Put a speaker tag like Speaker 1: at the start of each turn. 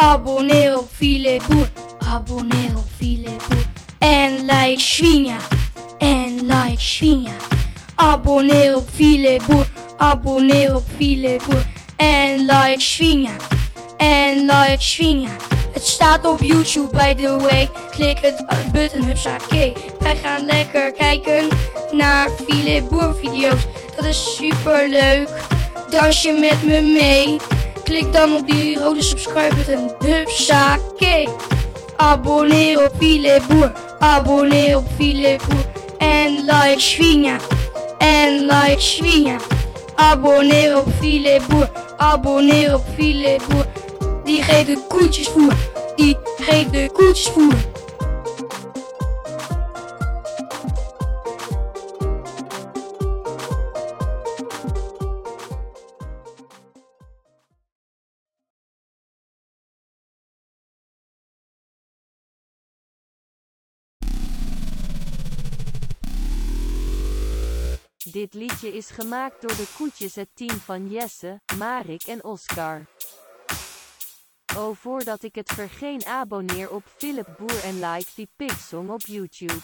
Speaker 1: Abonneer op Filet Boer. Abonneer op Filet Boer. En like Svinja. En like Svinja. Abonneer op Filet Boer. Abonneer op Filet Boer. En like Svinja. En like Svinja. Het staat op YouTube by the way. Klik het button hupsakee. Wij gaan lekker kijken naar Filet Boer video's. Dat is super leuk. Dans je met me mee? Klik dan op die rode subscribe button. Hupsakee. Abonneer op Filet Boer. Abonneer op Filet Boer. En like Svinja. En like Svinja. Abonneer op Filet Boer. Abonneer op Filet Boer. Die geeft de koetjes voer. Die geeft de koetjes voer.
Speaker 2: Dit liedje is gemaakt door de koetjes het team van Jesse, Marik en Oscar. Oh voordat ik het vergeen abonneer op Philip Boer en like die Pigsong op YouTube.